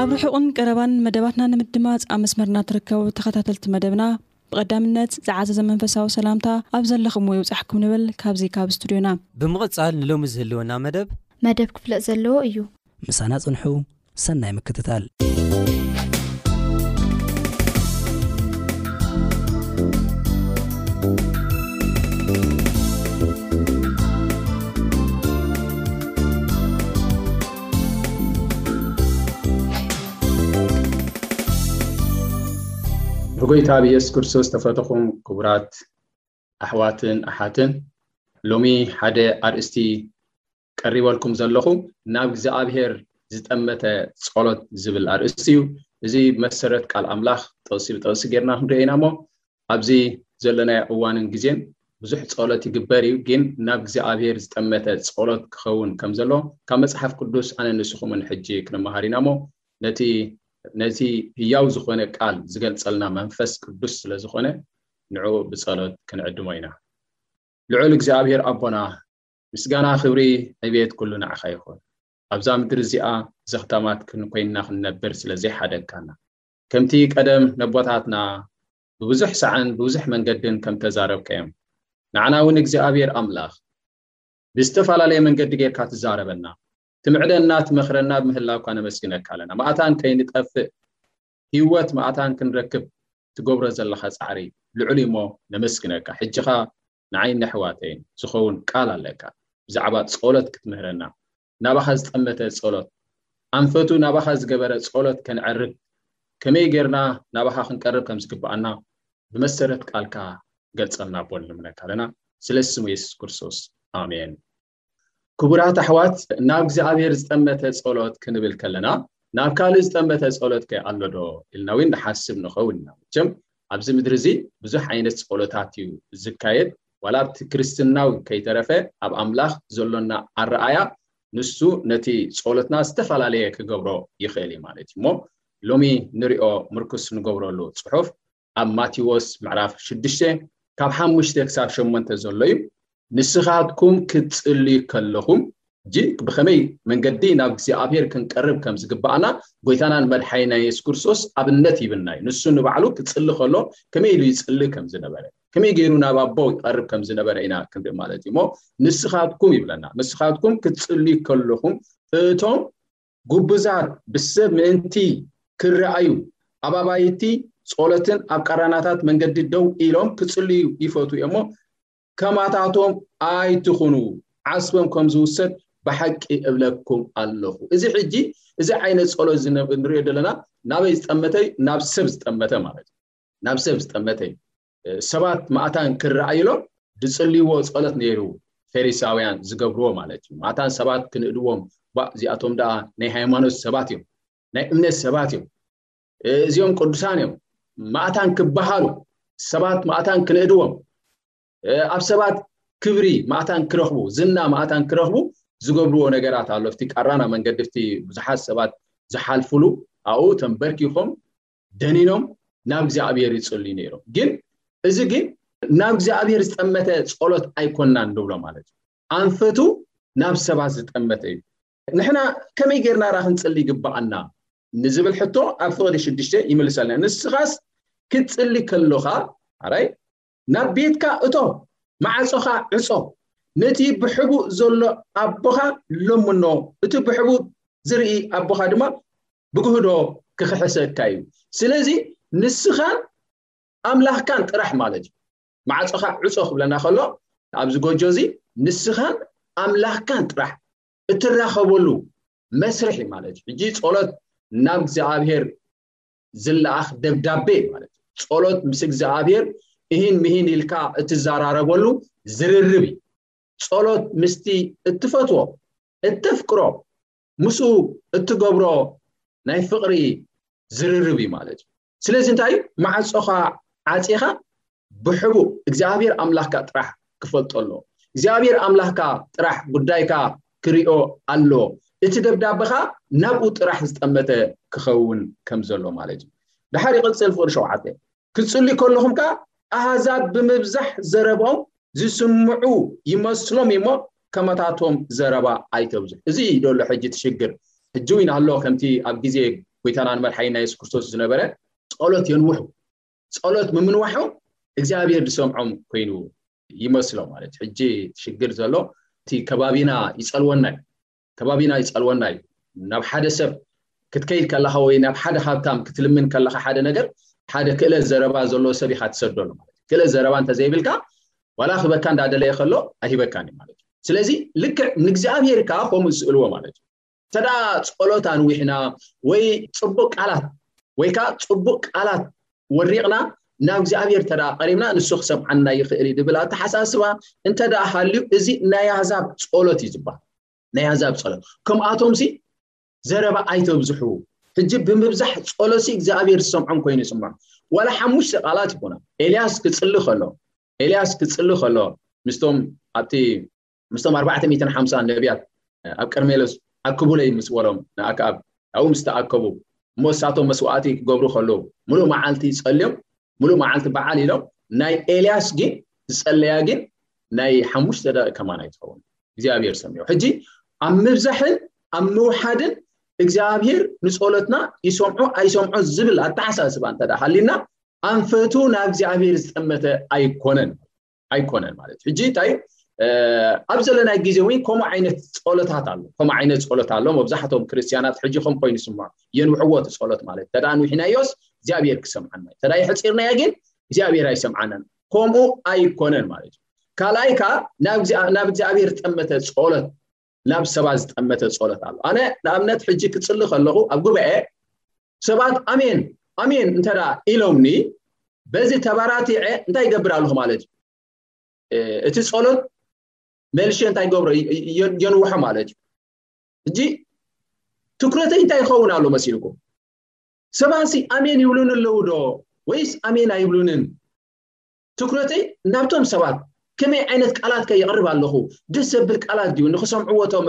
ኣብ ርሑቕን ቀረባን መደባትና ንምድማጽ ኣብ መስመርና ትርከቡ ተኸታተልቲ መደብና ብቐዳምነት ዝዓዘዘ መንፈሳዊ ሰላምታ ኣብ ዘለኹምዎ ይብጻሕኩም ንብል ካብዚ ካብ ስቱድዮና። ብምቕጻል ንሎሚ ዝህልወና መደብ። መደብ ክፍለጥ ዘለዎ እዩ። ምሳና ጽንሑ ሰናይ ምክትታል። ብጎይታ ብየሱስ ክርስቶስ ዝተፈተኹም ክቡራት ኣሕዋትን ኣሓትን ሎሚ ሓደ ኣርእስቲ ቀሪበልኩም ዘለኹ ናብ እግዚኣብሄር ዝጠመተ ጸሎት ዝብል ኣርእስቲ እዩ እዚ መሰረት ቃል ኣምላኽ ጥቕሲ ብጥቕሲ ጌርና ክንሪኦ ኢና እሞ ኣብዚ ዘሎናዮ እዋንን ግዜን ብዙሕ ጸሎት ይግበር እዩ ጊን ናብ እግዚኣብሔር ዝጠመተ ጸሎት ክኸውን ከም ዘሎ ካብ መጽሓፍ ቅዱስ ኣነን ንስኹምን ሕጂ ክንመሃር ኢና እሞ ነቲ ነቲ ህያው ዝኾነ ቃል ዝገልጸልና መንፈስ ቅዱስ ስለ ዝኾነ ንዕኡ ብጸሎት ክንዕድሞ ኢና ልዑል እግዚኣብሔር ኣቦና ምስጋና ክብሪ ዕቤት ኩሉ ንዓኻ ይኹን ኣብዛ ምድሪ እዚኣ ዘኽታማት ክንኮይንና ክንነብር ስለ ዘይሓደግካና ከምቲ ቀደም ነቦታትና ብብዙሕ ሳዕን ብብዙሕ መንገድን ከም ተዛረብካዮም ንዓና እውን እግዚኣብሔር ኣምላኽ ብዝተፈላለየ መንገዲ ጌርካ ትዛረበና ትምዕደና ትመኽረና ብምህላውካ ነመስግነካ ኣለና ማእታን ከይንጠፍእ ህይወት ማእታን ክንረክብ ትገብሮ ዘለኻ ፃዕሪ ልዑል እሞ ነመስግነካ ሕጂ ኸ ንዓይን ነሕዋተይን ዝኸውን ቃል ኣለካ ብዛዕባ ጸሎት ክትምህረና ናባኻ ዝጠመተ ጸሎት፣ ኣንፈቱ ናባኻ ዝገበረ ጸሎት ከነዕርግ ከመይ ጌርና ናባኻ ክንቀርብ ከም ዝግብኣና ብመሰረት ቃልካ ገልጸልና ኣቦ ንልምነካ ኣለና ስለ ስሙ የሱስ ክርስቶስ ኣሜን። ክቡራት ኣሕዋት ናብ እግዚኣብሔር ዝጠመተ ጸሎት ክንብል ከለና ናብ ካልእ ዝጠመተ ጸሎት ከ ኣሎዶ ኢልና እውን ንሓስብ ንኸውን ኢና። መቸም ኣብዚ ምድሪ እዚ ብዙሕ ዓይነት ጸሎታት እዩ ዝካየድ ዋላ ኣብቲ ክርስትና ውን ከይተረፈ ኣብ ኣምላኽ ዘሎና ኣረኣያ ንሱ ነቲ ጸሎትና ዝተፈላለየ ክገብሮ ይኽእል እዩ ማለት እዩ እሞ ሎሚ ንሪኦ ምርኩስ ንገብረሉ ጽሑፍ ኣብ ማቴዎስ ምዕራፍ ሽዱሽተ ካብ ሓሙሽተ ክሳብ ሸሞንተ ዘሎ እዩ ንስኻትኩም ክትጽልዩ ከለኹም ጅክ ብኸመይ መንገዲ ናብ እግዚኣብሔር ክንቀርብ ከም ዝግባእና ጎይታናን መድሓኒና የሱስ ክርስቶስ ኣብነት ይብልና እዩ ንሱ ንባዕሉ ክጽሊ ከሎ ከመይ ኢሉ ይጽሊ ከም ዝነበረ ከመይ ገይሩ ናብ ኣቦ ይቐርብ ከም ዝነበረ ኢና ክንርኢ ማለት እዩ እሞ ንስኻትኩም ይብለና ንስኻትኩም ክትጽልዩ ከለኹም እቶም ጉብዛት ብሰብ ምእንቲ ክረኣዩ ኣብ ኣባይቲ ጾለትን ኣብ ቀራናታት መንገዲ ደው ኢሎም ክጽልዩ ይፈቱ እሞ ከማታቶም ኣይትኹኑ ዓስቦም ከም ዝውሰድ ብሓቂ እብለኩም ኣለኹ እዚ ሕጂ እዚ ዓይነት ጸሎት እዚ ንሪኦ ዘለና ናበይ ዝጠመተይ ናብ ሰብ ዝጠመተ ማለት እዩ ናብ ሰብ ዝጠመተ እዩ ሰባት ማእታን ክረኣይሎም ዝጽልይዎ ጸሎት ነይሩ ፈሪሳውያን ዝገብርዎ ማለት እዩ ማእታን ሰባት ክንእድዎም እዚኣቶም ደኣ ናይ ሃይማኖት ሰባት እዮም ናይ እምነት ሰባት እዮም እዚኦም ቅዱሳን እዮም ማእታን ክበሃሉ ሰባት ማእታን ክንእድዎም ኣብ ሰባት ክብሪ ማእታን ክረኽቡ ዝና ማእታን ክረኽቡ ዝገብርዎ ነገራት ኣሎ ብቲ ቀራና መንገዲ ብቲ ብዙሓት ሰባት ዝሓልፍሉ ኣብኡ ተንበርኪኾም ደኒኖም ናብ እግዚኣብሔር ይፅልዩ ነይሮም ግን እዚ ግን ናብ እግዚኣብሔር ዝጠመተ ጸሎት ኣይኮናን ንብሎ ማለት እዩ ኣንፈቱ ናብ ሰባት ዝጠመተ እዩ ንሕና ከመይ ጌርና ራ ክንፅሊ ይግባኣና ንዝብል ሕቶ ኣብ ፍቕዲ ሽዱሽተ ይምልሰልና። ንስኻስ ክትጽሊ ከሎኻ ኣራይ ናብ ቤትካ እቶ፣ ማዕጾኻ ዕጾ፣ ነቲ ብሕቡእ ዘሎ ኣቦኻ ለምኖ፣ እቲ ብሕቡእ ዝርኢ ኣቦኻ ድማ ብግህዶ ክኽሕሰካ እዩ። ስለዚ ንስኻን ኣምላኽካን ጥራሕ ማለት እዩ። ማዕጾኻ ዕጾ ክብለና ከሎ ኣብዚ ጎጆ እዚ ንስኻን ኣምላኽካን ጥራሕ እትራኸበሉ መስርሕ እዩ ማለት እዩ ሕጂ ጸሎት ናብ እግዚኣብሄር ዝለኣኽ ደብዳቤ እዩ ማለት እዩ ጸሎት ምስ እግዚኣብሄር እሂን ምሂን ኢልካ እትዘራረበሉ ዝርርብ እዩ ጸሎት ምስቲ እትፈትዎ እተፍቅሮ ምስኡ እትገብሮ ናይ ፍቕሪ ዝርርብ እዩ ማለት እዩ ስለዚ እንታይ እዩ ማዕፆኻ ዓፂኻ ብሕቡእ እግዚኣብሔር ኣምላኽካ ጥራሕ ክፈልጦ ኣሎ እግዚኣብሔር ኣምላኽካ ጥራሕ ጉዳይካ ክሪኦ ኣሎ እቲ ደብዳበኻ ናብኡ ጥራሕ ዝጠመተ ክኸውን ከም ዘሎ ማለት እዩ ድሓር ይቕፅል ፍቕሪ ሸውዓተ ክትፅልዩ ከለኹም ከዓ ኣህዛብ ብምብዛሕ ዘረቦም ዝስምዑ ይመስሎም እሞ ከመታቶም ዘረባ ኣይተብዙሕ እዚ እዩ ዶሎ ሕጂ እቲ ሽግር ሕጂ እውን ኣሎ ከምቲ ኣብ ግዜ ጎይታናን መድሓኒና የሱስ ክርስቶስ ዝነበረ ጸሎት የንውሑ ጸሎት ምምንዋሑ እግዚኣብሔር ዝሰምዖም ኮይኑ ይመስሎ ማለት ሕጂ ሽግር ዘሎ እቲ ከባቢና ይጸልወና እዩ ከባቢና ይጸልወና እዩ ናብ ሓደ ሰብ ክትከይድ ከለካ ወይ ናብ ሓደ ሃብታም ክትልምን ከለካ ሓደ ነገር ሓደ ክእለት ዘረባ ዘሎ ሰብ ኢካ ትሰደሉ ማለት ክእለት ዘረባ እንተዘይብልካ ዋላ ክህበካ እንዳደለየ ከሎ ኣይህበካን እዩ ማለት እዩ ስለዚ ልክዕ ንእግዚኣብሄር ከዓ ከምኡ ዝስእልዎ ማለት እዩ እንተ ፀሎት ኣንዊሕና ወይ ፅቡቅ ቃላት ወይ ከዓ ፅቡቅ ቃላት ወሪቕና ናብ እግዚኣብሄር እንተ ቀሪብና ንሱ ክሰምዓና ይኽእል እዩ ዝብል ኣተሓሳስባ እንተ ሃልዩ እዚ ናይ ኣህዛብ ፀሎት እዩ ዝበሃል ናይ ኣህዛብ ፀሎት ከምኣቶምሲ ዘረባ ኣይተብዝሑ ሕጂ ብምብዛሕ ጸሎሲ እግዚኣብሔር ዝሰምዖም ኮይኑ ይስምዖም ዋላ ሓሙሽተ ቃላት ይኹና ኤልያስ ክጽሊ ከሎ ኤልያስ ክጽሊ ከሎ ምስቶም ኣብቲ ምስቶም ኣርባዕተ ሚእትን ሓምሳ ነቢያት ኣብ ቀርሜሎስ ኣክቡለይ ምስ በሎም ንኣክኣብ ኣብኡ ምስ ተኣከቡ እሞ እሳቶም መስዋእቲ ክገብሩ ከለዉ ሙሉእ መዓልቲ ጸልዮም ሙሉእ መዓልቲ በዓል ኢሎም ናይ ኤልያስ ግን ዝጸለያ ግን ናይ ሓሙሽተ ደቂ ከማን ኣይትኸውን እግዚኣብሔር ሰሚዑ ሕጂ ኣብ ምብዛሕን ኣብ ምውሓድን እግዚኣብሔር ንጸሎትና ይሰምዖ ኣይሰምዖ ዝብል ኣተሓሳስባ እንተ ሃሊና ኣንፈቱ ናብ እግዚኣብሔር ዝጠመተ ኣይኮነን ኣይኮነን ማለት እዩ ሕጂ እንታይ ኣብ ዘለናይ ግዜ እውን ከምኡ ዓይነት ጸሎታት ኣሎ ከምኡ ዓይነት ጸሎት ኣሎ መብዛሕቶም ክርስትያናት ሕጂ ከም ኮይኑ ስምዖ የንውዕዎ እቲ ጸሎት ማለት እንተ ንውሒናዮስ እግዚኣብሔር ክሰምዓና እዩ እንተ የሕፂርናዮ ግን እግዚኣብሔር ኣይሰምዓናን ከምኡ ኣይኮነን ማለት እዩ ካልኣይ ከዓ ናብ እግዚኣብሔር ዝጠመተ ጸሎት ናብ ሰባት ዝጠመተ ጸሎት ኣሎ ኣነ ንኣብነት ሕጂ ክጽሊ ከለኹ ኣብ ጉባኤ ሰባት ኣሜን ኣሜን እንተ ኢሎምኒ በዚ ተባራቲዐ እንታይ ይገብር ኣለኹ ማለት እዩ እቲ ጸሎት መልሸ እንታይ ገብሮ የንውሖ ማለት እዩ ሕጂ ትኩረተይ እንታይ ይኸውን ኣሎ መሲልኩም ሰባትሲ ኣሜን ይብሉኒ ኣለዉ ዶ ወይስ ኣሜን ኣይብሉንን? ትኩረተይ ናብቶም ሰባት ከመይ ዓይነት ቃላት ከ የቕርብ ኣለኹ? ደስ ዘብል ቃላት ድዩ ንኽሰምዕዎ እቶም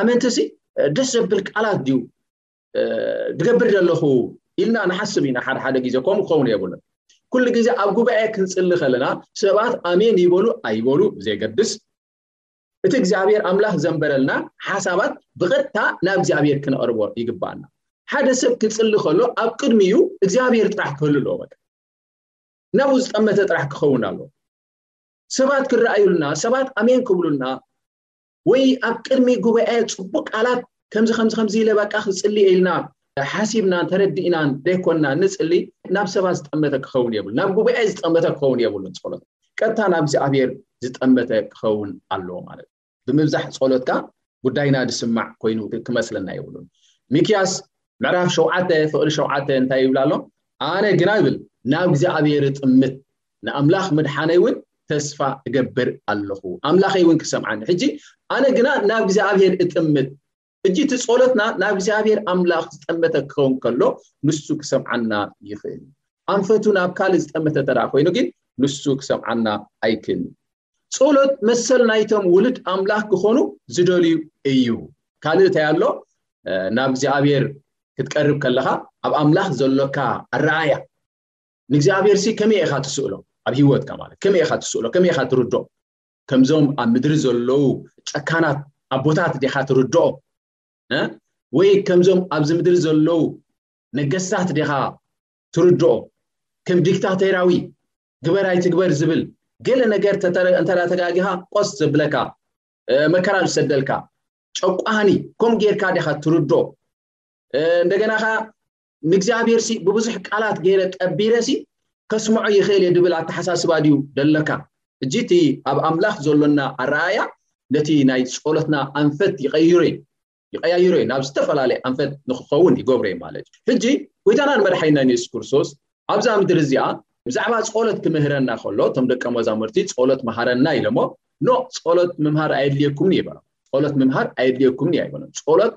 ኣመንቲሲ ደስ ዘብል ቃላት ድዩ ዝገብር ዘለኹ ኢልና ንሓስብ ኢና። ሓደ ሓደ ግዜ ከምኡ ክኸውን የብሉን። ኩሉ ግዜ ኣብ ጉባኤ ክንጽሊ ከለና ሰባት ኣሜን ይበሉ ኣይበሉ ብዘየገድስ እቲ እግዚኣብሔር ኣምላኽ ዘንበረልና ሓሳባት ብቐጥታ ናብ እግዚኣብሔር ክነቕርቦ ይግባኣና ሓደ ሰብ ክጽሊ ከሎ ኣብ ቅድሚኡ እግዚኣብሔር ጥራሕ ክህሉ ኣለዎ በቃ ናብኡ ዝጠመተ ጥራሕ ክኸውን ኣለዎ ሰባት ክረኣዩልና ሰባት ኣሜን ክብሉና ወይ ኣብ ቅድሚ ጉባኤ ጽቡቅ ቃላት ከምዚ ከምዚ ከምዚ ኢለ በቃ ክፅሊ እየ ኢልና ሓሲብናን ተረዲእናን ዘይኮንና ንፅሊ ናብ ሰባት ዝጠመተ ክኸውን የብሉ ናብ ጉባኤ ዝጠመተ ክኸውን የብሉን ፀሎት ቀጥታ ናብ እግዚኣብሔር ዝጠመተ ክኸውን ኣለዎ ማለት ብምብዛሕ ፀሎትካ ጉዳይና ዝስማዕ ኮይኑ ክመስለና የብሉን ሚክያስ ምዕራፍ ሸውዓተ ፍቕሪ ሸውዓተ እንታይ ይብላ ኣሎ ኣነ ግና ይብል ናብ እግዚኣብሔር ጥምት ንኣምላኽ ምድሓነይ እውን ተስፋ እገብር ኣለኹ ኣምላኸይ እውን ክሰምዓኒ ሕጂ ኣነ ግና ናብ እግዚኣብሔር እጥምት እጂ እቲ ጸሎትና ናብ እግዚኣብሔር ኣምላኽ ዝጠመተ ክኸውን ከሎ ንሱ ክሰምዓና ይኽእል እዩ ኣንፈቱ ናብ ካልእ ዝጠመተ ተራ ኮይኑ ግን ንሱ ክሰምዓና ኣይክእል እዩ ጸሎት መሰል ናይቶም ውሉድ ኣምላኽ ክኾኑ ዝደልዩ እዩ ካልእ እንታይ ኣሎ ናብ እግዚኣብሔር ክትቀርብ ከለኻ ኣብ ኣምላኽ ዘሎካ ኣረኣያ ንእግዚኣብሔር ሲ ከመይ ኢኻ ትስእሎ ኣብ ሂወትካ ማለት ከመይ ኢኻ ትስእሎ ከመይ ኢኻ ትርድኦ ከምዞም ኣብ ምድሪ ዘለዉ ጨካናት ኣቦታት ዲኻ ትርድኦ ወይ ከምዞም ኣብዚ ምድሪ ዘለዉ ነገስታት ዲኻ ትርድኦ ከም ዲክታተራዊ ግበር ኣይትግበር ዝብል ገለ ነገር እንተ ተጋጊኻ ቆስ ዘብለካ መከራ ዝሰደልካ ጨቋኒ ከምኡ ጌርካ ዲኻ ትርድኦ እንደገና ኸዓ ንእግዚኣብሔር ሲ ብብዙሕ ቃላት ገይረ ቀቢረ ሲ ከስምዖ ይኽእል እየ ድብል ኣተሓሳስባ ድዩ ደለካ እጂ እቲ ኣብ ኣምላኽ ዘሎና ኣረኣእያ ነቲ ናይ ጸሎትና ኣንፈት ይቀይሮ እዩ ይቀያይሮ እዩ ናብ ዝተፈላለየ ኣንፈት ንክኸውን ይገብሮ እዩ ማለት እዩ ሕጂ ጎይታናን መድሓይናን የሱስ ክርስቶስ ኣብዛ ምድሪ እዚኣ ብዛዕባ ጸሎት ክምህረና ከሎ እቶም ደቀ መዛሙርቲ ጸሎት መሃረና ኢሎሞ ኖ ጸሎት ምምሃር ኣየድልየኩምን ይበሎም ጸሎት ምምሃር ኣየድልየኩምን እያ ይበሎም ጸሎት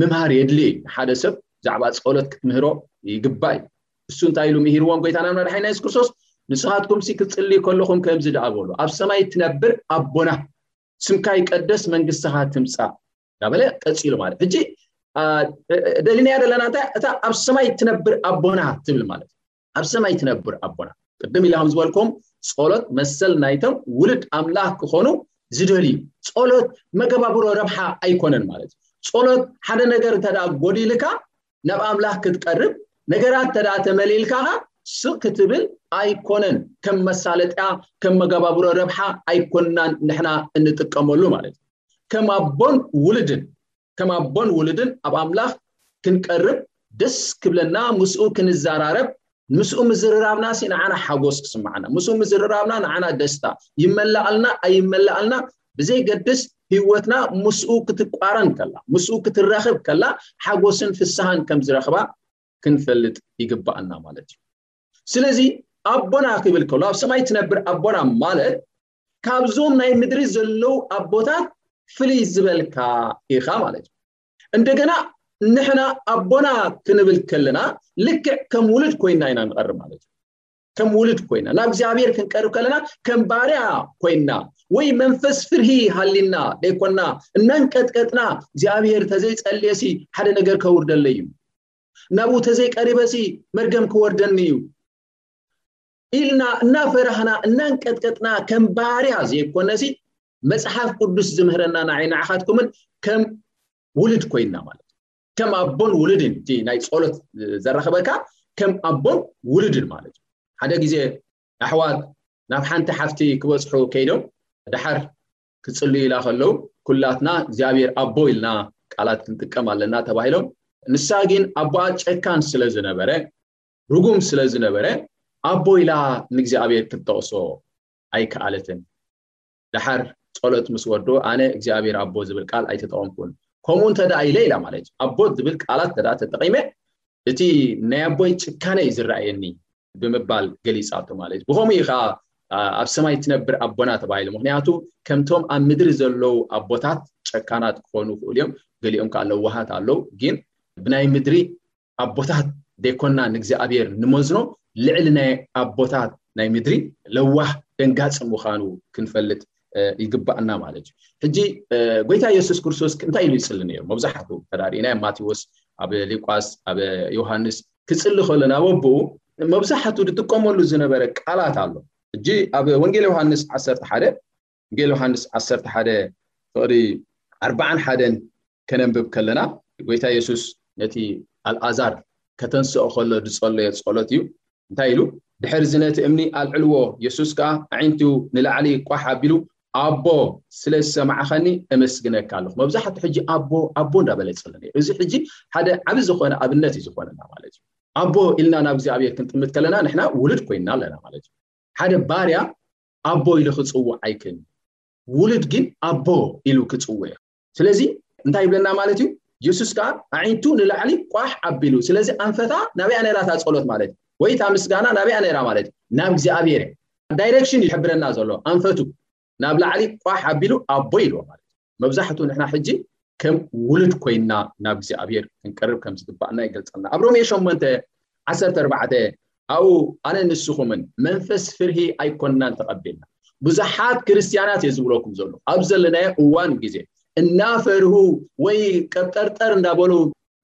ምምሃር የድሊ እዩ ንሓደ ሰብ ብዛዕባ ጸሎት ክትምህሮ ይግባእ እዩ እሱ እንታይ ኢሉ ምሂርዎም ጎይታና መድሓይና የሱስ ክርስቶስ ንስኻትኩም ሲ ክትጽልዩ ከለኹም ከምዚ ደኣ በሉ ኣብ ሰማይ እትነብር ኣቦና ስምካ ይቀደስ መንግስትኻ ትምጻእ ዳበለ ቀጺሉ ማለት ሕጂ ደሊናያ ዘለና እንታይ እታ ኣብ ሰማይ እትነብር ኣቦና ትብል ማለት ኣብ ሰማይ ትነብር ኣቦና ቅድም ኢለ ከም ዝበልኩም ጸሎት መሰል ናይቶም ውልድ ኣምላኽ ክኾኑ ዝደልዩ ጸሎት መገባብሮ ረብሓ ኣይኮነን ማለት እዩ ጸሎት ሓደ ነገር እንተ ጎዲልካ ናብ ኣምላኽ ክትቀርብ ነገራት እንተ ተመሊልካ ስቕ ክትብል ኣይኮነን ከም መሳለጥያ ከም መገባብሮ ረብሓ ኣይኮንናን ንሕና እንጥቀመሉ ማለት እዩ ከም ኣቦን ውልድን ከም ኣቦን ውሉድን ኣብ ኣምላኽ ክንቀርብ ደስ ክብለና ምስኡ ክንዛራረብ ምስኡ ምዝርራብና ሲ ንዓና ሓጎስ ክስምዓና ምስኡ ምዝርራብና ንዓና ደስታ ይመላኣልና ኣይመላኣልና ብዘይገድስ ህይወትና ምስኡ ክትቋረን ከላ ምስኡ ክትረኽብ ከላ ሓጎስን ፍስሃን ከም ዝረኽባ ክንፈልጥ ይግባኣና ማለት እዩ ስለዚ ኣቦና ክብል ከሎ ኣብ ሰማይ ትነብር ኣቦና ማለት ካብዞም ናይ ምድሪ ዘለዉ ኣቦታት ፍልይ ዝበልካ ኢኻ ማለት እዩ እንደገና ንሕና ኣቦና ክንብል ከለና ልክዕ ከም ውሉድ ኮይና ኢና ንቐርብ ማለት እዩ ከም ውሉድ ኮይና ናብ እግዚኣብሔር ክንቀርብ ከለና ከም ባርያ ኮይና ወይ መንፈስ ፍርሂ ሃሊና ዘይኮና እናንቀጥቀጥና እግዚኣብሔር ተዘይጸልየሲ ሓደ ነገር ከውርደለይ እዩ ናብኡ ተዘይቀሪበሲ መርገም ክወርደኒ እዩ ኢልና እናፈራህና እናንቀጥቀጥና ከም ባርያ ዘይኮነሲ መፅሓፍ ቅዱስ ዝምህረና ንዓይ ንዓኻትኩምን ከም ውልድ ኮይና ማለት ከም ኣቦን ውልድን እቲ ናይ ፀሎት ዘራኽበካ ከም ኣቦን ውልድን ማለት እዩ ሓደ ግዜ ኣሕዋት ናብ ሓንቲ ሓፍቲ ክበፅሑ ከይዶም ድሓር ክፅልዩ ኢላ ከለዉ ኩላትና እግዚኣብሔር ኣቦ ኢልና ቃላት ክንጥቀም ኣለና ተባሂሎም ንሳ ግን ኣቦኣ ጨካን ስለ ዝነበረ ርጉም ስለ ዝነበረ ኣቦይ ኢላ ንእግዚኣብሔር ክትጠቕሶ ኣይከኣለትን። ደሓር ጸሎት ምስ ወዶ ኣነ እግዚኣብሔር ኣቦ ዝብል ቃል ኣይተጠቐምኩን። ከምኡ እንተ ደኣ ኢለ ኢላ ማለት እዩ። ኣቦ ዝብል ቃላት እንተ ደኣ ተጠቒመ እቲ ናይ ኣቦይ ጭካነ እዩ ዝረኣየኒ ብምባል ገሊጻቶ ማለት እዩ። ብኸምኡ እዩ ከኣ ኣብ ሰማይ ትነብር ኣቦና ተባሂሉ። ምክንያቱ ከምቶም ኣብ ምድሪ ዘለዉ ኣቦታት ጨካናት ክኾኑ ይኽእሉ እዮም፣ ገሊኦም ከኣ ለዋሃት ኣለዉ። ግን ብናይ ምድሪ ኣቦታት ደይኮና ንእግዚኣብሔር ንመዝኖ ልዕሊ ናይ ኣቦታት ናይ ምድሪ ለዋህ ደንጋጽ ምዃኑ ክንፈልጥ ይግባእና ማለት እዩ ሕጂ ጎይታ የሱስ ክርስቶስ እንታይ ኢሉ ይፅሊ ነይሩ መብዛሕቱ ተዳሪእና ማቴዎስ ኣብ ሊቋስ ኣብ ዮሃንስ ክፅሊ ከሎ ናብ ኣቦኡ መብዛሕቱ ዝጥቀመሉ ዝነበረ ቃላት ኣሎ እጂ ኣብ ወንጌል ዮሃንስ 11 ወንጌል ዮሓንስ ዓሰርተ ሓደ ፍቕዲ ኣርባዓን ሓደን ከነንብብ ከለና ጎይታ የሱስ ነቲ ኣልኣዛር ከተንስኦ ከሎ ዝጸለዮ ጸሎት እዩ እንታይ ኢሉ ድሕርዚ ነቲ እምኒ ኣልዕልዎ የሱስ ከኣ ኣዒንቱ ንላዕሊ ቋሕ ኣቢሉ ኣቦ ስለ ዝሰማዕኸኒ እመስግነካ ኣለኹ መብዛሕትኡ ሕጂ ኣቦ ኣቦ እንዳበለ ይፅለ ነይሩ እዚ ሕጂ ሓደ ዓብ ዝኾነ ኣብነት እዩ ዝኾነና ማለት እዩ ኣቦ ኢልና ናብ እግዚኣብሔር ክንጥምት ከለና ንሕና ውሉድ ኮይንና ኣለና ማለት እዩ ሓደ ባርያ ኣቦ ኢሉ ክጽውዕ ኣይክእልን እዩ። ውሉድ ግን ኣቦ ኢሉ ክጽውዕ እዩ። ስለዚ እንታይ ይብለና ማለት እዩ? የሱስ ከኣ ኣዒንቱ ንላዕሊ ቋሕ ኣቢሉ ስለዚ ኣንፈታ ናበይ እያ ነይራ እታ ጸሎት ማለት እዩ ወይ እታ ምስጋና ናበይ እያ ነይራ ማለት እዩ ናብ እግዚኣብሄር እያ ዳይረክሽን ይሕብረና ዘሎ ኣንፈቱ ናብ ላዕሊ ቋሕ ኣቢሉ ኣቦ ኢልዎ ማለት እዩ መብዛሕቱ ንሕና ሕጂ ከም ውሉድ ኮይንና ናብ እግዚኣብሔር ክንቀርብ ከም ዝግባእና ይገልጸልና ኣብ ሮሜ ሸሞንተ ዓሰርተ ኣርባዕተ ኣብኡ ኣነ ንስኹምን መንፈስ ፍርሂ ኣይኮንናን ተቐቢልና ብዙሓት ክርስትያናት እየ ዝብለኩም ዘሎ ኣብ ዘለናዮ እዋን ግዜ እናፈርሁ ወይ ቀብጠርጠር እንዳበሉ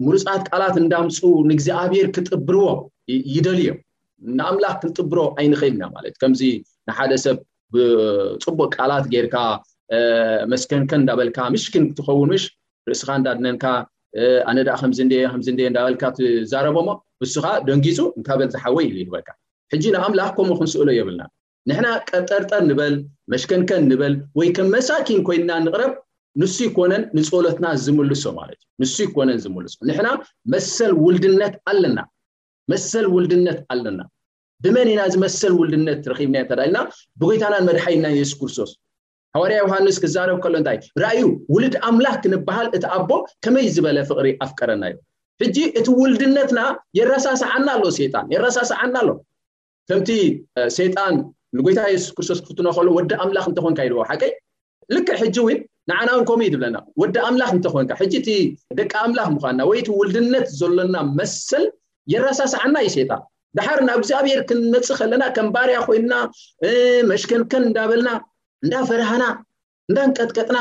ምሩፃት ቃላት እንዳምፁ ንእግዚኣብሔር ክጥብርዎ ይደልዩ እዮም ንኣምላኽ ክንጥብሮ ኣይንኽእልና ማለት ከምዚ ንሓደ ሰብ ብፅቡቅ ቃላት ጌርካ መስከንከን እንዳበልካ ምሽክን ክትኸውን ምሽ ርእስኻ እንዳድነንካ ኣነ ደኣ ከምዚ እንደ ከምዚ እንደ እንዳበልካ ትዛረቦሞ ንሱ ከዓ ደንጊፁ እንካበል ዝሓወ ኢሉ ይህበካ ሕጂ ንኣምላኽ ከምኡ ክንስእሎ የብልና ንሕና ቀንጠርጠር ንበል መሽከንከን ንበል ወይ ከም መሳኪን ኮይንና ንቕረብ ንሱ ይኮነን ንጸሎትና ዝምልሶ ማለት እዩ ንሱ ይኮነን ዝምልሶ ንሕና መሰል ውልድነት ኣለና መሰል ውልድነት ኣለና ብመን ኢና ዝመሰል ውልድነት ረኺብና እንተ ኢልና ብጎይታናን መድሓይና የሱስ ክርስቶስ ሃዋርያ ዮሃንስ ክዛረብ ከሎ እንታይ ራእዩ ውልድ ኣምላኽ ክንበሃል እቲ ኣቦ ከመይ ዝበለ ፍቕሪ ኣፍቀረና እዩ ሕጂ እቲ ውልድነትና የረሳስዓና ኣሎ ሴጣን የረሳስዓና ኣሎ ከምቲ ሰይጣን ንጎይታ የሱስ ክርስቶስ ክፍትኖ ከሎ ወዲ ኣምላኽ እንተኾንካ ኢልዎ ሓቀይ ልክዕ ሕጂ እውን ንዓና እውን ከምኡ እዩ ዝብለና ወዲ ኣምላኽ እንተኾንካ ሕጂ እቲ ደቂ ኣምላኽ ምዃንና ወይ እቲ ውልድነት ዘሎና መሰል የረሳስዓና እዩ ሰይጣን ድሓር ናብ እግዚኣብሔር ክንመፅእ ከለና ከም ባርያ ኮይንና መሽከንከን እንዳበልና እንዳፈርሃና እንዳንቀጥቀጥና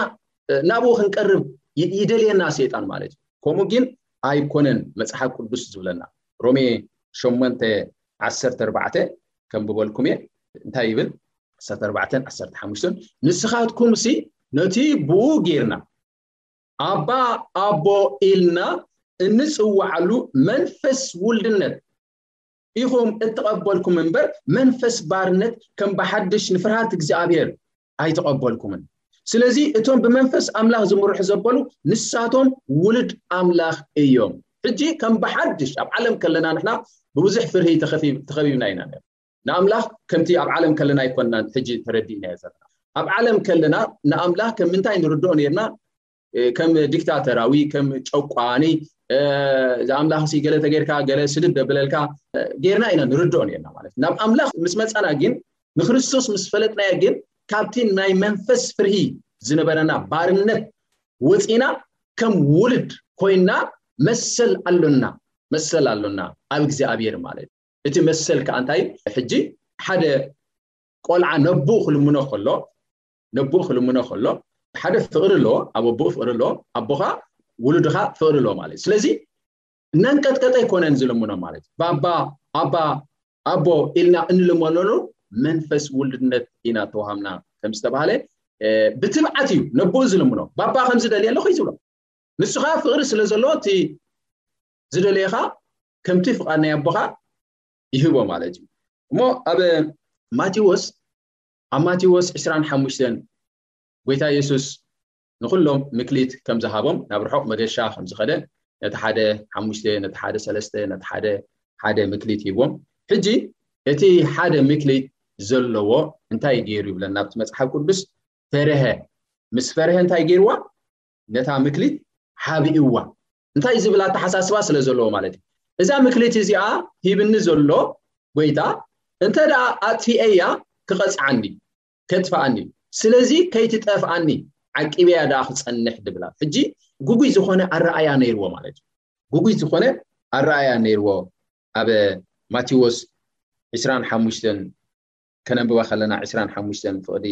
ናብኡ ክንቀርብ ይደልየና ሰይጣን ማለት እዩ ከምኡ ግን ኣይኮነን መጽሓፍ ቅዱስ ዝብለና ሮሜ ሸሞንተ ዓሰርተ ኣርባዕተ ከምብበልኩም እየ እንታይ ይብል ዓሰርተ ኣርባዕተን ዓሰርተ ሓሙሽተን ንስኻትኩም ሲ ነቲ ብኡ ጌርና ኣባ ኣቦ ኢልና እንፅዋዓሉ መንፈስ ውልድነት ኢኹም እተቐበልኩም እምበር መንፈስ ባርነት ከም ብሓድሽ ንፍርሃት እግዚኣብሔር ኣይተቐበልኩምን። ስለዚ እቶም ብመንፈስ ኣምላኽ ዝምርሑ ዘበሉ ንሳቶም ውሉድ ኣምላኽ እዮም። ሕጂ ከም ብሓድሽ ኣብ ዓለም ከለና ንሕና ብብዙሕ ፍርሂ ተኸቢብና ኢና። ንኣምላኽ ከምቲ ኣብ ዓለም ከለና ኣይኮንናን ሕጂ ተረዲእናዮ ዘለና። ኣብ ዓለም ከለና ንኣምላኽ ከም ምንታይ ንርድኦ ኔርና? ከም ዲክታተራዊ ከም ጨቋኒ እዚ ኣምላኽ ሲ ገለ ተገይርካ ገለ ስድድ ደብለልካ ጌርና ኢና ንርድኦ ነርና ማለት ናብ ኣምላኽ ምስ መፃና ግን ንክርስቶስ ምስ ፈለጥናዮ ግን ካብቲ ናይ መንፈስ ፍርሂ ዝነበረና ባርነት ወፂና ከም ውልድ ኮይና መሰል ኣሎና መሰል ኣሎና ኣብ እግዚኣብሔር ማለት እቲ መሰል ከዓ እንታይ ሕጂ ሓደ ቆልዓ ነቡ ክልምኖ ከሎ ነቦኡ ክልምኖ ከሎ ሓደ ፍቅሪ ኣለዎ ኣብ ኣቦኡ ፍቅሪ ኣለዎ ኣቦ ከዓ ውሉድካ ፍቅሪ ኣለዎ ማለት እዩ ስለዚ እናንቀጥቀጠ ኣይኮነን ዝልምኖ ማለት እዩ ባባ ኣባ ኣቦ ኢልና እንልመነሉ መንፈስ ውልድነት ኢና ተዋሃምና ከም ዝተባሃለ ብትብዓት እዩ ነቦኡ ዝልምኖ ባባ ከም ዝደልየ ኣለኹ እዩ ዝብሎ ንሱ ከዓ ፍቅሪ ስለ ዘለዎ እቲ ዝደለየካ ከምቲ ፍቃድ ናይ ኣቦካ ይህቦ ማለት እዩ እሞ ኣብ ማቴዎስ ኣብ ማቴዎስ ዕስራን ሓሙሽተን ጐይታ የሱስ ንዅሎም ምክሊት ከም ዝሃቦም ናብ ርሑቕ መገሻ ከም ዝኸደ ነቲ ሓደ ሓሙሽተ ነቲ ሓደ ሰለስተ ነቲ ሓደ ሓደ ምክሊት ሂብዎም ሕጂ እቲ ሓደ ምክሊት ዘለዎ እንታይ ገይሩ ይብለና ኣብቲ መጽሓፍ ቅዱስ ፈርሀ ምስ ፈርሀ እንታይ ገይርዋ ነታ ምክሊት ሓቢእዋ እንታይ ዝብል ኣተሓሳስባ ስለ ዘለዎ ማለት እዩ እዛ ምክሊት እዚኣ ሂብኒ ዘሎ ጎይታ እንተ ደኣ ኣጥፊኤያ ክቐፅዓኒ ከጥፍኣኒ ስለዚ ከይትጠፍኣኒ ዓቂበያ ደኣ ክፀንሕ ድብላ ሕጂ ጉጉይ ዝኾነ ኣረኣያ ነይርዎ ማለት እዩ ጉጉይ ዝኾነ ኣረኣያ ነይርዎ ኣብ ማቴዎስ 25 ከነንብባ ከለና ዕስራን ሓሙሽተን ፍቕዲ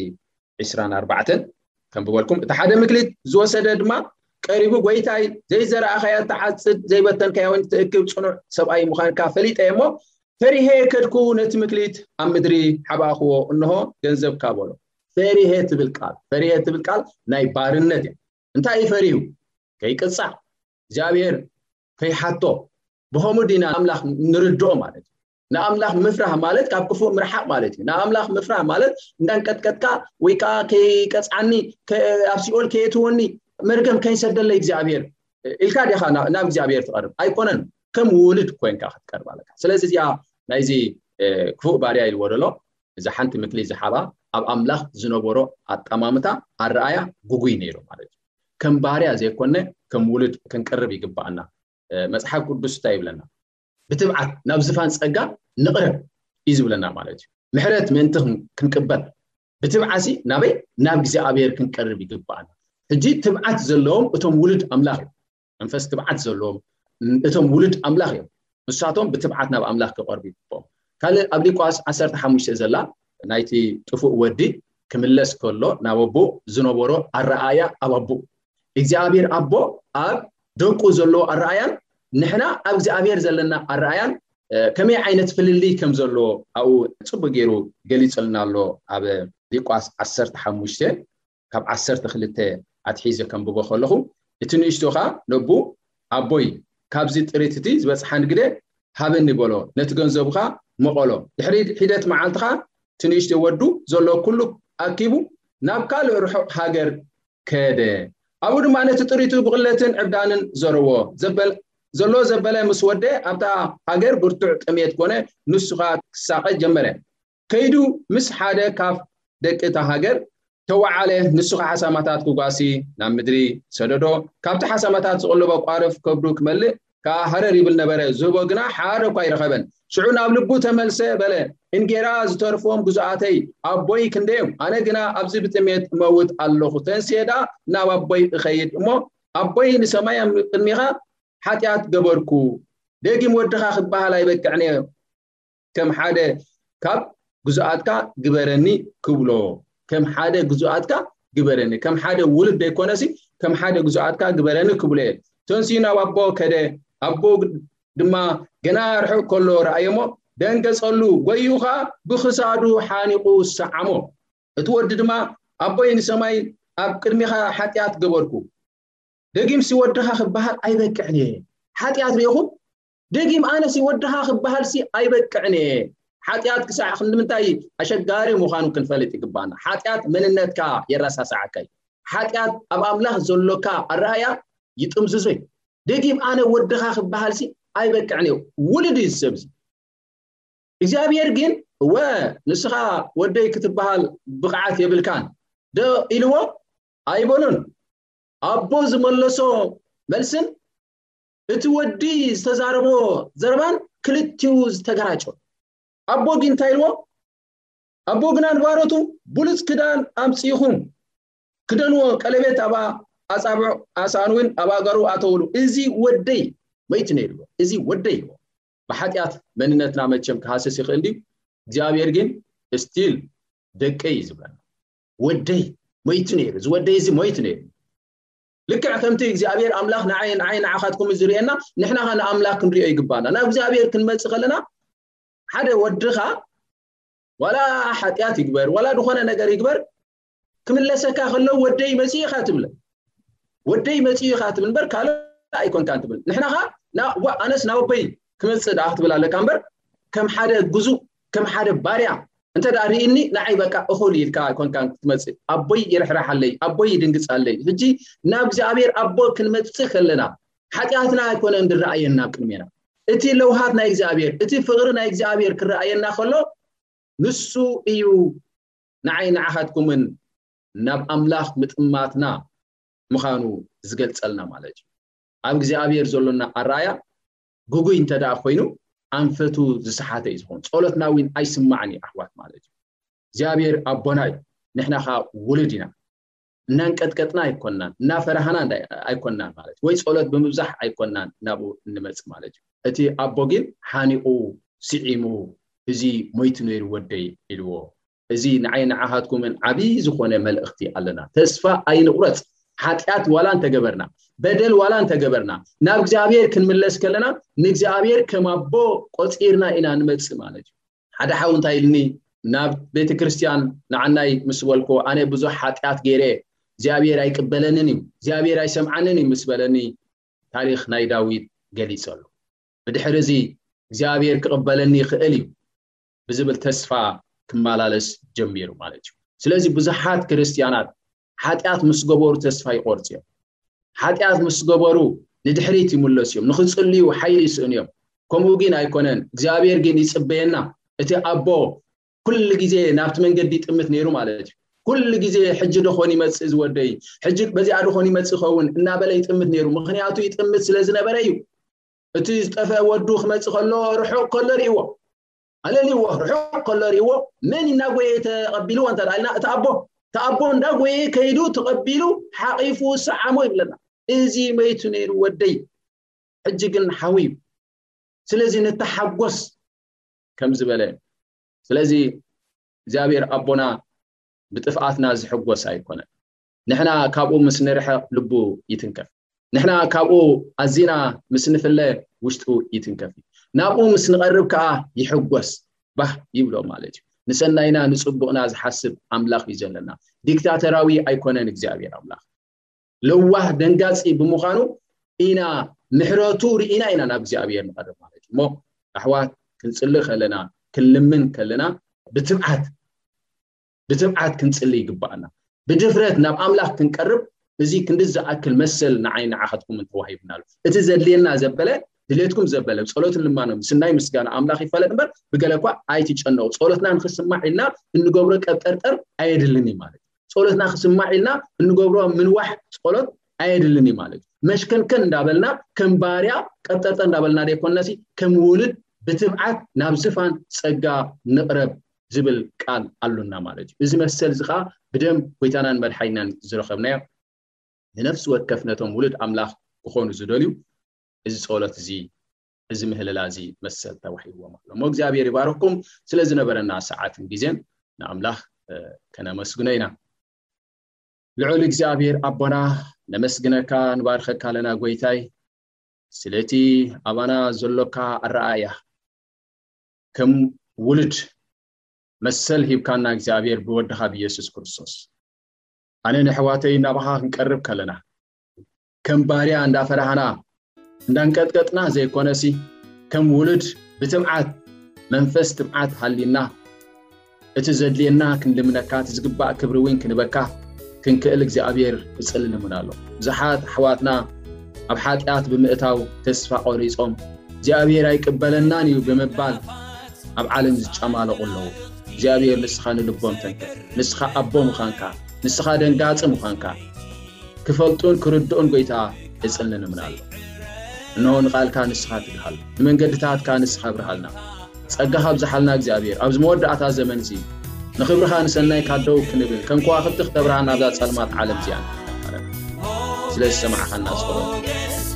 ዕስራን ኣርባዕተን ከንብበልኩም እቲ ሓደ ምክሊት ዝወሰደ ድማ ቀሪቡ ጎይታይ ዘይዘረኣኸያ ትዓፅድ ዘይበተንከያ ወይን ትእክብ ፅኑዕ ሰብኣይ ምዃንካ ፈሊጠ እሞ ፈሪሄ ከድኩ ነቲ ምክሊት ኣብ ምድሪ ሓባእኽዎ እንሆ ገንዘብካ በሎ ፈሪሄ ትብል ቃል ፈሪሄ ትብል ቃል ናይ ባርነት እያ እንታይ ፈሪሁ ከይቅፃዕ እግዚኣብሔር ከይሓቶ ብኸምኡ ዲና ኣምላኽ ንርድኦ ማለት እዩ ንኣምላኽ ምፍራህ ማለት ካብ ክፉእ ምርሓቕ ማለት እዩ ንኣምላኽ ምፍራህ ማለት እንዳንቀጥቀጥካ ወይ ከዓ ከይቀፅዓኒ ኣብ ሲኦል ከየትወኒ መርገም ከይሰደለይ እግዚኣብሔር ኢልካ ዲኻ ናብ እግዚኣብሔር ትቐርብ ኣይኮነን ከም ውልድ ኮንካ ክትቀርብ ኣለካ ስለዚ እዚኣ ናይዚ ክፉእ ባርያ ኢልዎ ደሎ እዛ ሓንቲ ምክሊ ዝሓባ ኣብ ኣምላኽ ዝነበሮ ኣጠማምታ ኣረኣያ ጉጉይ ነይሩ ማለት እዩ ከም ባርያ ዘይኮነ ከም ውልድ ክንቀርብ ይግባኣና መፅሓፍ ቅዱስ እንታይ ይብለና ብትብዓት ናብ ዝፋን ጸጋ ንቕረብ እዩ ዝብለና ማለት እዩ። ምሕረት ምእንቲ ክንቅበል ብትብዓሲ ናበይ ናብ እግዚኣብሔር ክንቀርብ ይግብኣና። ሕጂ ትብዓት ዘለዎም እቶም ውሉድ ኣምላኽ እዮም። መንፈስ ትብዓት ዘለዎም እቶም ውሉድ ኣምላኽ እዮም። ንሳቶም ብትብዓት ናብ ኣምላኽ ክቐርቡ ይግብኦም። ካልእ ኣብ ሊቋስ ዓሰርተ ሓሙሽተ ዘላ ናይቲ ጥፉእ ወዲ ክምለስ ከሎ ናብ ኣቦኡ ዝነበሮ ኣረኣእያ ኣብ ኣቦኡ እግዚኣብሔር ኣቦ ኣብ ደቁ ዘለዎ ኣረኣያን ንሕና ኣብ እግዚኣብሔር ዘለና ኣረኣያን ከመይ ዓይነት ፍልልይ ከም ዘሎ ኣብኡ ጽቡቅ ገይሩ ገሊጽልና ኣሎ ኣብ ሊቋስ ዓሰርተ ሓሙሽተ ካብ ዓሰርተ ክልተ ኣትሒዘ ከንብቦ ከለኹ እቲ ንእሽቶ ከኣ ነቡ ኣቦይ ካብዚ ጥሪት እቲ ዝበጽሓን ግደ ሃበኒ በሎ ነቲ ገንዘቡ ከኣ መቐሎ ድሕሪ ሒደት መዓልቲ ከኣ እቲ ንእሽቶ ወዱ ዘሎ ኩሉ ኣኪቡ ናብ ካልእ ርሑቕ ሃገር ከደ። ኣብኡ ድማ ነቲ ጥሪቱ ብቕለትን ዕብዳንን ዘረዎ። ዘበል ዘሎ ዘበለ ምስ ወደ ኣብታ ሃገር ብርቱዕ ጥሜት ኮነ፣ ንሱ ኸኣ ክሳቐ ጀመረ። ከይዱ ምስ ሓደ ካብ ደቂ እታ ሃገር ተወዓለ፣ ንሱ ኸኣ ሓሳማታት ክጓሲ ናብ ምድሪ ሰደዶ፣ ካብቲ ሓሳማታት ዝቕልቦ ቋርፍ ከብዱ ክመልእ ከኣ ሃረር ይብል ነበረ፣ ዝህቦ ግና ሓደ እኳ ኣይረኸበን። ሽዑ ናብ ልቡ ተመልሰ፣ በለ፣ እንጌራ ዝተርፎም ግዙኣተይ ኣቦይ ክንደይ እዮም? ኣነ ግና ኣብዚ ብጥሜት እመውት ኣሎኹ፣ ተንስየ ደኣ ናብ ኣቦይ እኸይድ እሞ፣ ኣቦይ ንሰማይ ኣብ ቅድሜኻ ሓጢኣት ገበርኩ፣ ደጊም ወድኻ ክበሃል ኣይበቅዕንዮ፣ ከም ሓደ ካብ ግዙኣትካ ግበረኒ ክብሎ ከም ሓደ ግዙኣትካ ግበረኒ ከም ሓደ ውሉድ ዘይኮነሲ ከም ሓደ ግዙኣትካ ግበረኒ ክብሎ እየ ቶንሲ ናብ ኣቦ ከደ ኣቦ ድማ ገና ርሑቕ ከሎ ረኣየሞ ደንገጸሉ ጎዩ ኸዓ ብክሳዱ ሓኒቑ ሰዓሞ እቲ ወዲ ድማ ኣቦይ ንሰማይ ኣብ ቅድሚኻ ሓጢኣት ገበርኩ ደጊምሲ ወድኻ ክበሃል ኣይበቅዕን እየ ሓጢኣት ርኢኹም ደጊም ኣነሲ ወድኻ ክበሃልሲ ኣይበቅዕን እየ ሓጢኣት ክሳዕ ክንምንታይ ኣሸጋሪ ምዃኑ ክንፈልጥ ይግባና ሓጢኣት መንነትካ የረሳስዓካ እዩ ሓጢኣት ኣብ ኣምላኽ ዘሎካ ኣረኣያ ይጥምዝዞ እዩ ደጊም ኣነ ወድኻ ክበሃልሲ ኣይበቅዕን እዩ ውሉድ እዩ ዝሰብዚ እግዚኣብሔር ግን እወ ንስኻ ወደይ ክትበሃል ብቕዓት የብልካን ደ ኢልዎ ኣይበሉን ኣቦ ዝመለሶ መልስን እቲ ወዲ ዝተዛረቦ ዘረባን ክልቲኡ ዝተገራጨ ኣቦ ግን እንታይ ኢልዎ ኣቦ ግና ንባሮቱ ብሉፅ ክዳን ኣምፅኢኹም ክደንዎ ቀለቤት ኣብ ኣፃብዑ ኣስኣን እውን ኣብ ኣእጋሩ ኣተውሉ እዚ ወደይ መይት ነው ኢልዎ እዚ ወደይ ኢልዎ ብሓጢኣት መንነትና መቸም ክሃስስ ይኽእል ድዩ እግዚኣብሔር ግን ስቲል ደቀይ እዩ ዝብለና ወደይ መይት ነው ኢሉ እዚ ወደይ እዚ መይት ነው ኢሉ ልክዕ ከምቲ እግዚኣብሔር ኣምላኽ ንዓይ ንዓይ ንዓኻትኩም ዝርእየና ንሕና ኸ ንኣምላኽ ክንሪኦ ይግባና ናብ እግዚኣብሔር ክንመፅእ ከለና ሓደ ወድኻ ዋላ ሓጢኣት ይግበር ዋላ ዝኾነ ነገር ይግበር ክምለሰካ ከሎ ወደይ መፅኡ ኢኻ ትብለ ወደይ መፅኡ ኢኻ ትብል እምበር ካልእ ኣይኮንካን ትብል ንሕና ኸ ኣነስ ናበይ ክመፅእ ደኣ ክትብል ኣለካ እምበር ከም ሓደ ግዙእ ከም ሓደ ባርያ እንተ ርኢኒ ንዓይ በቃ እኹል ኢልካ ኣይኮንካን ክትመጽእ ኣቦይ ይርሕራሓለይ ኣቦይ ይድንግጻለይ ሕጂ ናብ እግዚኣብሔር ኣቦ ክንመጽእ ከለና ሓጢኣትና ኣይኮነን ዝረኣየና ኣብ ቅድሜና እቲ ለውሃት ናይ እግዚኣብሔር እቲ ፍቕሪ ናይ እግዚኣብሔር ክረኣየና ከሎ ንሱ እዩ ንዓይ ንዓኻትኩምን ናብ ኣምላኽ ምጥማትና ምዃኑ ዝገልጸልና ማለት እዩ ኣብ እግዚኣብሔር ዘሎና ኣረኣያ ግጉይ እንተ ደኣ ኮይኑ ኣንፈቱ ዝሰሓተ እዩ ዝኸውን ጸሎትና እውን ኣይስማዕን እዩ ኣሕዋት ማለት እዩ እግዚኣብሔር ኣቦና እዩ ንሕና ከ ውሉድ ኢና እናንቀጥቀጥና ኣይኮናን እናፈራህና ኣይኮናን ማለት ወይ ጸሎት ብምብዛሕ ኣይኮናን ናብኡ እንመጽእ ማለት እዩ እቲ ኣቦ ግን ሓኒቑ ስዒሙ እዚ ሞይቱ ነይሩ ወደይ ኢልዎ እዚ ንዓይ ንዓኻትኩምን ዓቢ ዝኾነ መልእኽቲ ኣለና ተስፋ ኣይንቑረጽ ሓጢኣት ዋላ እንተገበርና በደል ዋላ እንተገበርና ናብ እግዚኣብሔር ክንምለስ ከለና ንእግዚኣብሔር ከም ኣቦ ቆጺርና ኢና ንመጽእ ማለት እዩ ሓደ ሓው እንታይ ኢልኒ ናብ ቤተ ክርስቲያን ንዓናይ ምስ በልኮ ኣነ ብዙሕ ሓጢኣት ገይረ እግዚኣብሔር ኣይቅበለንን እዩ እግዚኣብሔር ኣይሰምዓንን እዩ ምስ በለኒ ታሪኽ ናይ ዳዊት ገሊጸሉ ብድሕሪ እዚ እግዚኣብሔር ክቕበለኒ ይኽእል እዩ ብዝብል ተስፋ ክመላለስ ጀሚሩ ማለት እዩ። ስለዚ ብዙሓት ክርስትያናት ሓጢኣት ምስ ገበሩ ተስፋ ይቖርጹ እዮም። ሓጢኣት ምስ ገበሩ ንድሕሪት ይምለሱ እዮም፣ ንኽጽልዩ ሓይሊ ይስእኑ እዮም። ከምኡ ግን ኣይኮነን እግዚኣብሔር ግን ይጽበየና እቲ ኣቦ ኩሉ ግዜ ናብቲ መንገዲ ይጥምት ነይሩ ማለት እዩ ኩሉ ግዜ ሕጂ ደኾን ይመጽእ ዝወደይ ሕጂ በዚኣ ደኾን ይመጽእ ይኸውን እናበለ ይጥምት ነይሩ ምክንያቱ ይጥምት ስለ ዝነበረ እዩ እቲ ዝጠፍአ ወዱ ክመፅእ ከሎ ርሑቕ ከሎ ርእዎ ኣለልዎ ርሑቕ ከሎ ርእዎ መን እናጎየ ተቐቢልዎ እንተ ኢልና እቲ ኣቦ እቲ ኣቦ እንዳጎየ ከይዱ ተቐቢሉ ሓቒፉ ሰዓሞ ይብለና እዚ መይቱ ነይሩ ወደይ ሕጂ ግን ሓዊ እዩ ስለዚ ንተሓጎስ ከም ዝበለ ስለዚ እግዚኣብሔር ኣቦና ብጥፍኣትና ዝሕጎስ ኣይኮነን ንሕና ካብኡ ምስ ንርሕቕ ልቡ ይትንከፍ ንሕና ካብኡ ኣዚና ምስ ንፍለ ውሽጡ ይትንከፍ እዩ ናብኡ ምስ ንቐርብ ከኣ ይሕጎስ ባህ ይብሎ ማለት እዩ ንሰናይና ንጽቡቕና ዝሓስብ ኣምላኽ እዩ ዘለና ዲክታተራዊ ኣይኮነን እግዚኣብሔር ኣምላኽ ለዋህ ደንጋጺ ብምዃኑ ኢና ምሕረቱ ርኢና ኢና ናብ እግዚኣብሔር ንቐርብ ማለት እዩ እሞ ኣሕዋት ክንጽሊ ከለና ክንልምን ከለና ብትብዓት ብትብዓት ክንጽሊ ይግባኣና ብድፍረት ናብ ኣምላኽ ክንቀርብ እዚ ክንዲ ዝኣክል መሰል ንዓይ ንዓኻትኩምን ተዋሂብና ኣሎ እቲ ዘድልየና ዘበለ ድሌትኩም ዘበለ ጸሎትን ልማኖን ምስናይ ምስጋና ኣምላኽ ይፈለጥ እምበር ብገለ እኳ ኣይትጨነቑ ጸሎትና ንክስማዕ ኢልና እንገብሮ ቀብጠርጠር ኣየድልን እዩ ማለት ጸሎትና ክስማዕ ኢልና እንገብሮ ምንዋሕ ጸሎት ኣየድልን እዩ ማለት መሽከንከን እንዳበልና ከም ባርያ ቀብጠርጠር እንዳበልና ዘይኮንናሲ ከም ውሉድ ብትብዓት ናብ ዝፋን ጸጋ ንቕረብ ዝብል ቃል ኣሎና ማለት እዩ። እዚ መሰል እዚ ኸኣ ብደም ጐይታናን መድሓኒናን ዝረኸብናዮ ንነፍሲ ወከፍ ነቶም ውሉድ ኣምላኽ ክኾኑ ዝደልዩ እዚ ጸሎት እዚ እዚ ምህልላ እዚ መሰል ተዋሂብዎም ኣሎ እሞ እግዚኣብሔር ይባርኽኩም ስለ ዝነበረና ሰዓትን ግዜን ንኣምላኽ ከነመስግኖ ኢና። ልዑል እግዚኣብሔር ኣቦና ነመስግነካ ንባርኸካ ኣለና ጐይታይ ስለቲ ኣባና ዘሎካ ኣረኣእያ ከም ውሉድ መሰል ሂብካና እግዚኣብሔር ብወድኻ ብኢየሱስ ክርስቶስ ኣነ ንሕዋተይ ናባኻ ክንቀርብ ከለና ከም ባርያ እንዳፈራህና እንዳንቀጥቀጥና ዘይኮነሲ ከም ውሉድ ብትብዓት መንፈስ ትብዓት ሃሊና እቲ ዘድልየና ክንልምነካ እቲ ዝግባእ ክብሪ ዊን ክንበካ ክንክእል እግዚኣብሔር እጽሊ ልሙና ኣሎ ብዙሓት ኣሕዋትና ኣብ ሓጢኣት ብምእታው ተስፋ ቆሪጾም እግዚኣብሔር ኣይቅበለናን እዩ ብምባል ኣብ ዓለም ዝጨማለቑ ኣለዉ እግዚኣብሔር ንስኻ ንልቦም ተንክፍ ንስኻ ኣቦ ምዃንካ ንስኻ ደንጋጺ ምዃንካ ክፈልጡን ክርድኡን ጐይታ እጽልንምን ኣሎ። እንሆ ንቓልካ ንስኻ ትግሃሉ፣ ንመንገድታትካ ንስኻ ኣብርሃልና። ጸጋኻ ኣብዝሓልና እግዚኣብሔር፣ ኣብዚ መወዳእታ ዘመን'ዚ ንኽብርኻ ንሰናይካ ደው ክንብል፣ ከም ከዋኽብቲ ክተብርሃና ኣብዛ ጸልማት ዓለም'ዚኣ ንፍትንካ ኣለና። ስለዝሰማዕኻና ጸሎት።